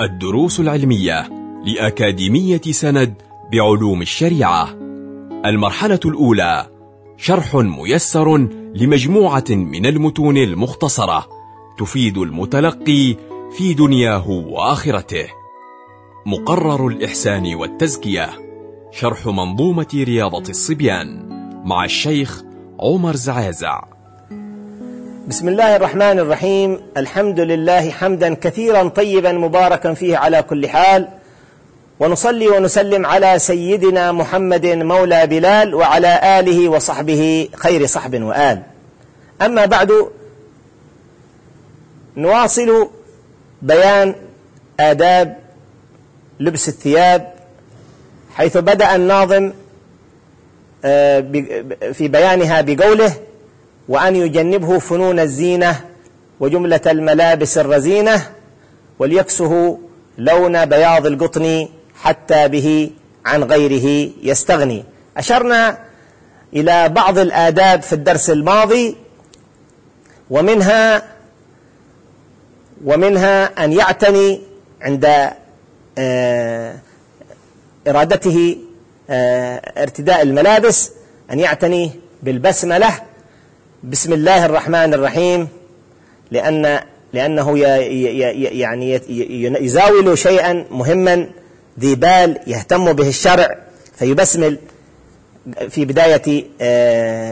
الدروس العلمية لأكاديمية سند بعلوم الشريعة. المرحلة الأولى شرح ميسر لمجموعة من المتون المختصرة تفيد المتلقي في دنياه وآخرته. مقرر الإحسان والتزكية شرح منظومة رياضة الصبيان مع الشيخ عمر زعازع. بسم الله الرحمن الرحيم الحمد لله حمدا كثيرا طيبا مباركا فيه على كل حال ونصلي ونسلم على سيدنا محمد مولى بلال وعلى اله وصحبه خير صحب وال اما بعد نواصل بيان آداب لبس الثياب حيث بدأ الناظم في بيانها بقوله وأن يجنبه فنون الزينة وجملة الملابس الرزينة وليكسه لون بياض القطن حتى به عن غيره يستغني. أشرنا إلى بعض الآداب في الدرس الماضي ومنها ومنها أن يعتني عند إرادته ارتداء الملابس أن يعتني بالبسملة بسم الله الرحمن الرحيم. لأن لأنه يعني يزاول شيئا مهما ذي بال يهتم به الشرع. فيبسمل في بداية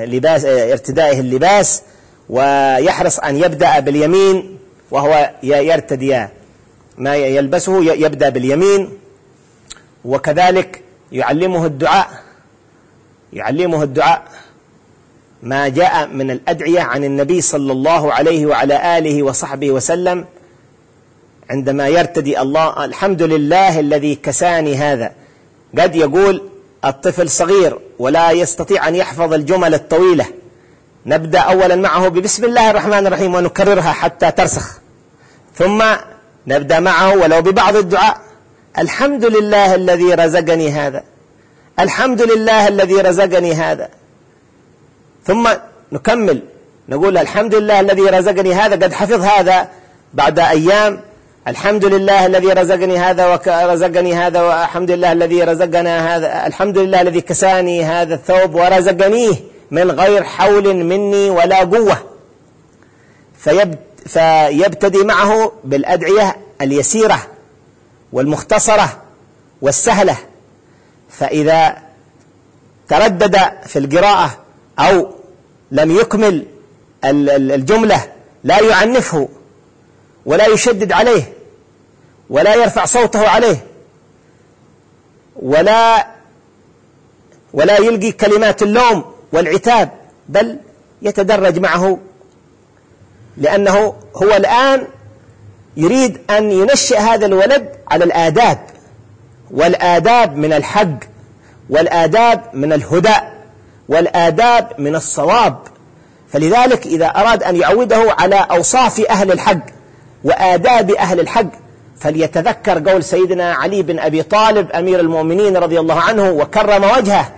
لباس ارتدائه اللباس ويحرص أن يبدأ باليمين وهو يرتدي. ما يلبسه يبدأ باليمين. وكذلك يعلمه الدعاء يعلمه الدعاء. ما جاء من الأدعية عن النبي صلى الله عليه وعلى آله وصحبه وسلم عندما يرتدي الله الحمد لله الذي كساني هذا. قد يقول الطفل صغير ولا يستطيع أن يحفظ الجمل الطويلة. نبدأ أولا معه ببسم الله الرحمن الرحيم ونكررها حتى ترسخ. ثم نبدأ معه ولو ببعض الدعاء. الحمد لله الذي رزقني هذا. الحمد لله الذي رزقني هذا. ثم نكمل. نقول الحمد لله الذي رزقني هذا قد حفظ هذا بعد أيام. الحمد لله الذي رزقني هذا ورزقني هذا والحمد لله الذي رزقنا هذا الحمد لله الذي كساني هذا الثوب ورزقنيه من غير حول مني ولا قوة. فيب فيبتدي معه بالأدعية اليسيرة والمختصرة والسهلة. فإذا تردد في القراءة أو لم يكمل الجملة لا يعنفه ولا يشدد عليه ولا يرفع صوته عليه ولا ولا يلقي كلمات اللوم والعتاب بل يتدرج معه لأنه هو الآن يريد أن ينشئ هذا الولد على الآداب والآداب من الحق والآداب من الهدى. والآداب من الصواب. فلذلك إذا أراد أن يعوده على أوصاف أهل الحق وآداب أهل الحق فليتذكر قول سيدنا علي بن أبي طالب أمير المؤمنين رضي الله عنه وكرم وجهه.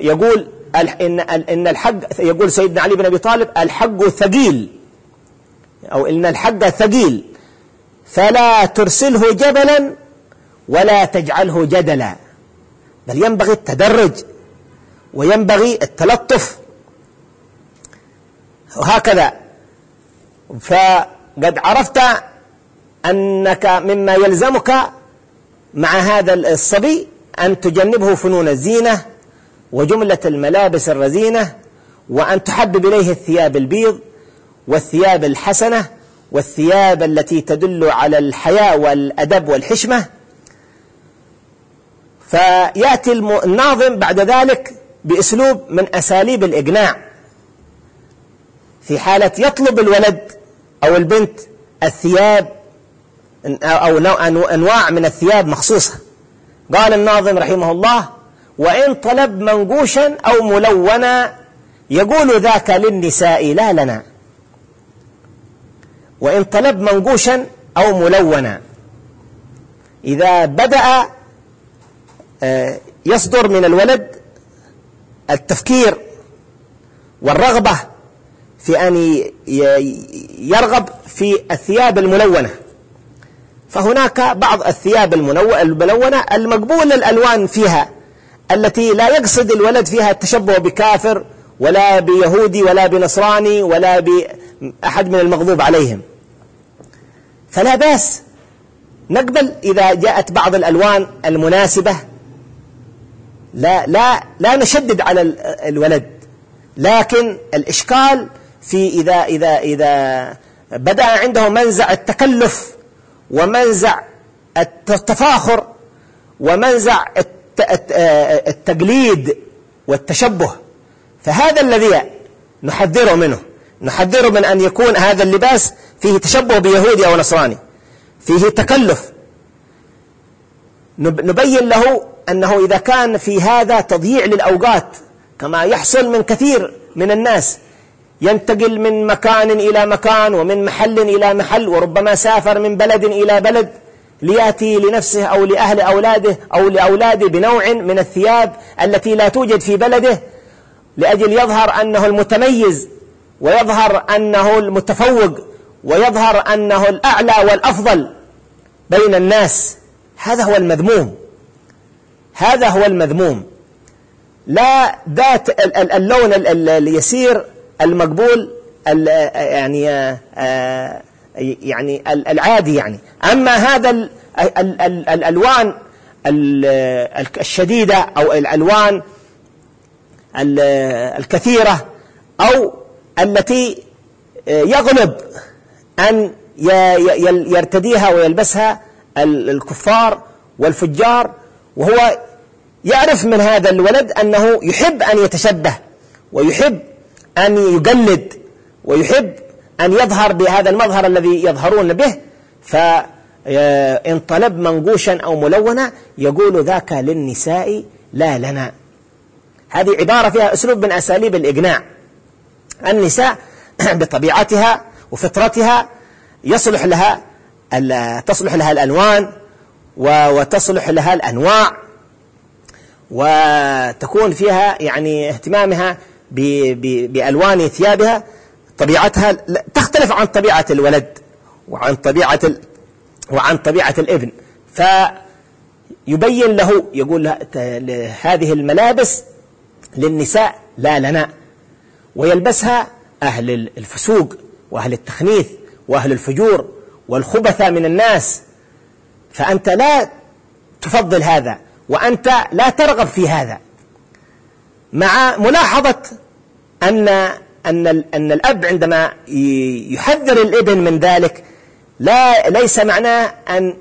يقول إن إن الحق يقول سيدنا علي بن أبي طالب الحق ثقيل أو إن الحق ثقيل. فلا ترسله جبلا ولا تجعله جدلا. بل ينبغي التدرج. وينبغي التلطف. وهكذا. فقد عرفت أنك مما يلزمك مع هذا الصبي أن تجنبه فنون الزينة وجملة الملابس الرزينة وأن تحبب إليه الثياب البيض والثياب الحسنة والثياب التي تدل على الحياء والأدب والحشمة. فيأتي الناظم بعد ذلك بأسلوب من أساليب الإقناع. في حالة يطلب الولد أو البنت الثياب أو أنواع من الثياب مخصوصة. قال الناظم رحمه الله وإن طلب منقوشا أو ملونا يقول ذاك للنساء لا لنا. وإن طلب منقوشا أو ملونا. إذا بدأ يصدر من الولد التفكير والرغبة في أن يرغب في الثياب الملونة. فهناك بعض الثياب الملونة المقبول الألوان فيها التي لا يقصد الولد فيها التشبه بكافر ولا بيهودي ولا بنصراني ولا بأحد من المغضوب عليهم. فلا بأس نقبل إذا جاءت بعض الألوان المناسبة لا لا لا نشدد على الولد. لكن الإشكال في إذا إذا إذا بدأ عنده منزع التكلف ومنزع التفاخر ومنزع التقليد والتشبه فهذا الذي نحذره منه. نحذره من أن يكون هذا اللباس فيه تشبه بيهودي أو نصراني فيه تكلف. نبين له أنه إذا كان في هذا تضييع للأوقات كما يحصل من كثير من الناس ينتقل من مكان إلى مكان ومن محل إلى محل وربما سافر من بلد إلى بلد ليأتي لنفسه أو لأهل أولاده أو لأولاده بنوع من الثياب التي لا توجد في بلده لأجل يظهر أنه المتميز ويظهر أنه المتفوق ويظهر أنه الأعلى والأفضل بين الناس. هذا هو المذموم. هذا هو المذموم. لا ذات اللون اليسير المقبول يعني يعني العادي يعني. أما هذا الألوان الشديدة أو الألوان الكثيرة أو التي يغلب أن يرتديها ويلبسها الكفار والفجار وهو يعرف من هذا الولد أنه يحب أن يتشبه ويحب أن يقلد ويحب أن يظهر بهذا المظهر الذي يظهرون به. فإن طلب منقوشا أو ملونا يقول ذاك للنساء لا لنا. هذه عبارة فيها أسلوب من أساليب الإقناع. النساء بطبيعتها وفطرتها يصلح لها تصلح لها الألوان وتصلح لها الأنواع. وتكون فيها يعني اهتمامها بألوان ثيابها طبيعتها تختلف عن طبيعة الولد وعن طبيعة وعن طبيعة الابن. فيبين له يقول هذه الملابس للنساء لا لنا. ويلبسها أهل الفسوق وأهل التخنيث وأهل الفجور والخبثة من الناس. فأنت لا تفضل هذا. وأنت لا ترغب في هذا. مع ملاحظة أن أن أن الأب عندما يحذر الابن من ذلك لا ليس معناه أن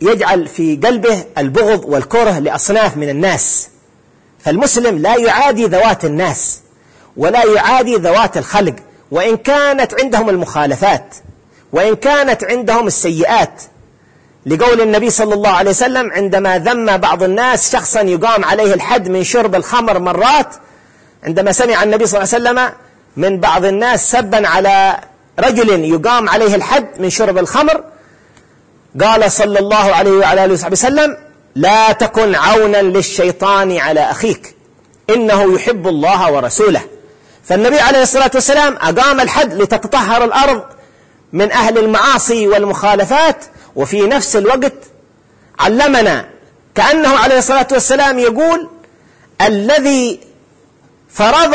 يجعل في قلبه البغض والكره لأصناف من الناس. فالمسلم لا يعادي ذوات الناس ولا يعادي ذوات الخلق وإن كانت عندهم المخالفات وإن كانت عندهم السيئات لقول النبي صلى الله عليه وسلم عندما ذم بعض الناس شخصا يقام عليه الحد من شرب الخمر مرات عندما سمع النبي صلى الله عليه وسلم من بعض الناس سبا على رجل يقام عليه الحد من شرب الخمر قال صلى الله عليه وعلى آله وصحبه وسلم لا تكن عونا للشيطان على أخيك إنه يحب الله ورسوله. فالنبي عليه الصلاة والسلام أقام الحد لتتطهر الأرض من أهل المعاصي والمخالفات وفي نفس الوقت علمنا كأنه عليه الصلاة والسلام يقول الذي فرض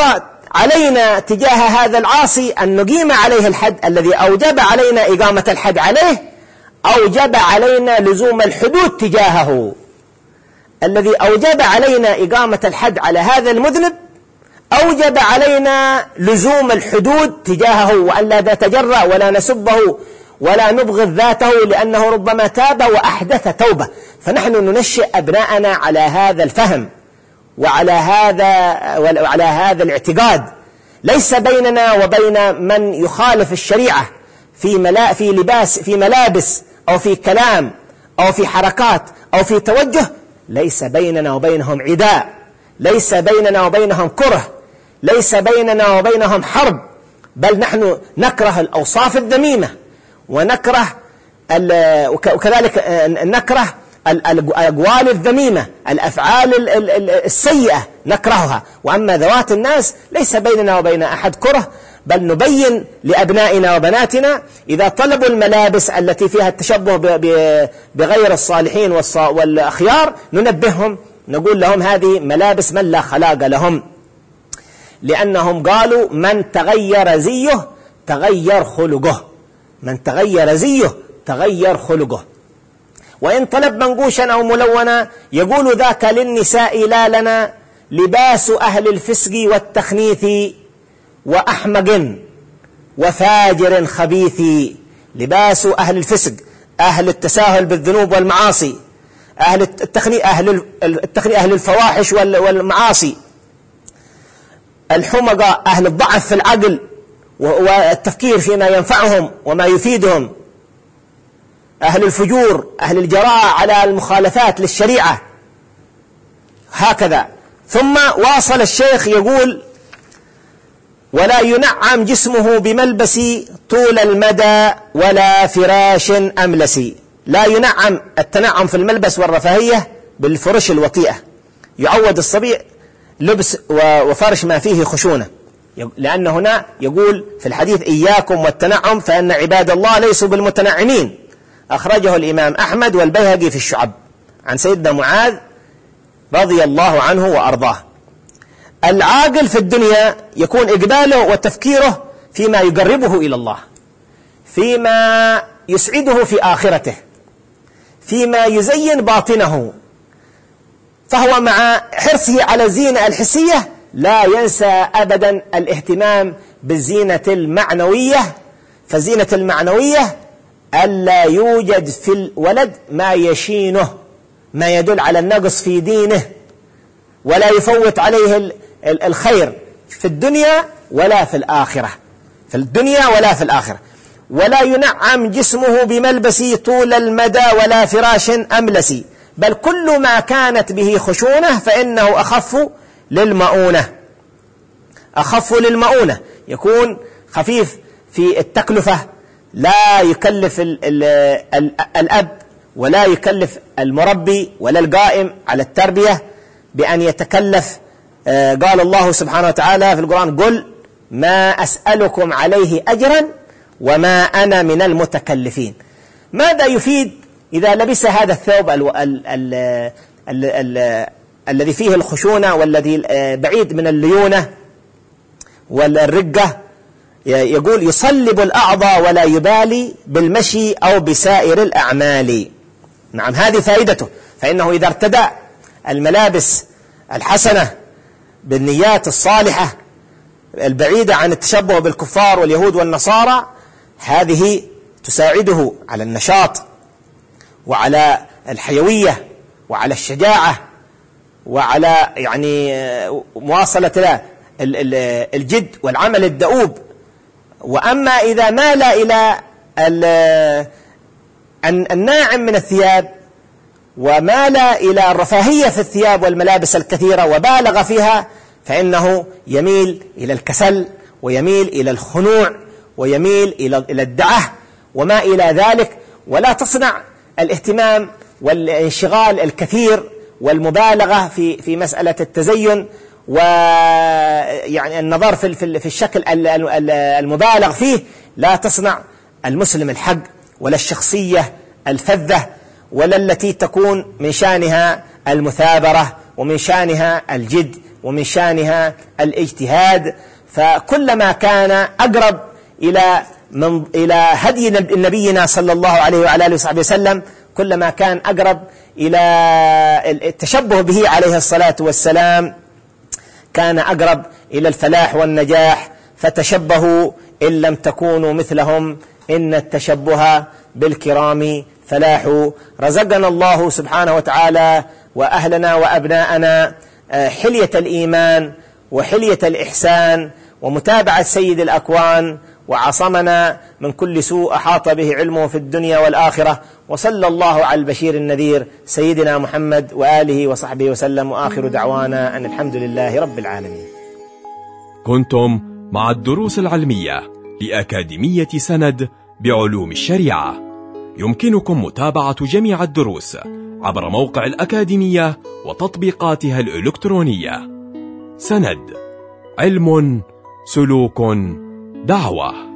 علينا تجاه هذا العاصي أن نقيم عليه الحد الذي أوجب علينا إقامة الحد عليه أوجب علينا لزوم الحدود تجاهه. الذي أوجب علينا إقامة الحد على هذا المذنب أوجب علينا لزوم الحدود تجاهه وأن لا نتجرأ ولا نسبه ولا نبغض ذاته لأنه ربما تاب وأحدث توبة. فنحن ننشئ أبناءنا على هذا الفهم وعلى هذا وعلى هذا الاعتقاد. ليس بيننا وبين من يخالف الشريعة في ملا في لباس في ملابس أو في كلام أو في حركات أو في توجه. ليس بيننا وبينهم عداء. ليس بيننا وبينهم كره. ليس بيننا وبينهم حرب. بل نحن نكره الأوصاف الذميمة. ونكره وكذلك نكره الأقوال الذميمة الأفعال السيئة نكرهها. وأما ذوات الناس ليس بيننا وبين أحد كره بل نبين لأبنائنا وبناتنا إذا طلبوا الملابس التي فيها التشبه بغير الصالحين والأخيار ننبههم نقول لهم هذه ملابس من لا خلاق لهم. لأنهم قالوا من تغير زيه تغير خلقه. من تغير زيه تغير خلقه. وإن طلب منقوشا أو ملونا يقول ذاك للنساء لا لنا لباس أهل الفسق والتخنيث وأحمق وفاجر خبيث. لباس أهل الفسق أهل التساهل بالذنوب والمعاصي أهل التخني أهل التخني أهل الفواحش والمعاصي. الحمقى أهل الضعف في العقل والتفكير فيما ينفعهم وما يفيدهم. أهل الفجور أهل الجراءة على المخالفات للشريعة. هكذا. ثم واصل الشيخ يقول ولا ينعم جسمه بملبس طول المدى ولا فراش أملس. لا ينعم التنعم في الملبس والرفاهية بالفرش الوطيئة. يعود الصبي لبس وفرش ما فيه خشونة. لأن هنا يقول في الحديث إياكم والتنعم فإن عباد الله ليسوا بالمتنعمين. أخرجه الإمام أحمد والبيهقي في الشعب. عن سيدنا معاذ رضي الله عنه وأرضاه. العاقل في الدنيا يكون إقباله وتفكيره فيما يقربه إلى الله. فيما يسعده في آخرته. فيما يزين باطنه. فهو مع حرصه على الزينة الحسية لا ينسى أبدا الاهتمام بالزينة المعنوية فالزينة المعنوية ألا يوجد في الولد ما يشينه ما يدل على النقص في دينه ولا يفوت عليه الخير في الدنيا ولا في الآخرة في الدنيا ولا في الآخرة. ولا ينعم جسمه بملبس طول المدى ولا فراش أملس بل كل ما كانت به خشونة فإنه أخف للمؤونة. أخف للمؤونة. يكون خفيف في التكلفة. لا يكلف ال ال ال الأب ولا يكلف المربي ولا القائم على التربية بأن يتكلف. آه، قال الله سبحانه وتعالى في القرآن قل ما أسألكم عليه أجرا وما أنا من المتكلفين. ماذا يفيد إذا لبس هذا الثوب ال ال ال ال ال الذي فيه الخشونة والذي آه، بعيد من الليونة والرقة يقول يصلب الأعضاء ولا يبالي بالمشي أو بسائر الأعمال. نعم هذه فائدته. فإنه إذا ارتدى الملابس الحسنة بالنيات الصالحة البعيدة عن التشبه بالكفار واليهود والنصارى هذه تساعده على النشاط وعلى الحيوية وعلى الشجاعة وعلى يعني مواصلة الجد والعمل الدؤوب. وأما إذا مال إلى الناعم من الثياب ومال إلى الرفاهية في الثياب والملابس الكثيرة وبالغ فيها فإنه يميل إلى الكسل ويميل إلى الخنوع ويميل إلى الدعة وما إلى ذلك. ولا تصنع الاهتمام والانشغال الكثير والمبالغة في في مسألة التزين ويعني النظر في في الشكل المبالغ فيه لا تصنع المسلم الحق ولا الشخصية الفذة ولا التي تكون من شانها المثابرة ومن شانها الجد ومن شانها الاجتهاد. فكلما كان أقرب إلى من إلى هدي نبينا صلى الله عليه وعلى آله وصحبه وسلم كلما كان أقرب إلى التشبه به عليه الصلاة والسلام كان أقرب إلى الفلاح والنجاح فتشبهوا إن لم تكونوا مثلهم إن التشبه بالكرام فلاح. رزقنا الله سبحانه وتعالى وأهلنا وأبناءنا آه، حلية الإيمان وحلية الإحسان ومتابعة سيد الأكوان وعصمنا من كل سوء أحاط به علمه في الدنيا والآخرة. وصلى الله على البشير النذير سيدنا محمد وآله وصحبه وسلم. وآخر دعوانا أن الحمد لله رب العالمين. كنتم مع الدروس العلمية لأكاديمية سند بعلوم الشريعة. يمكنكم متابعة جميع الدروس عبر موقع الأكاديمية وتطبيقاتها الإلكترونية. سند علم سلوك دعوة.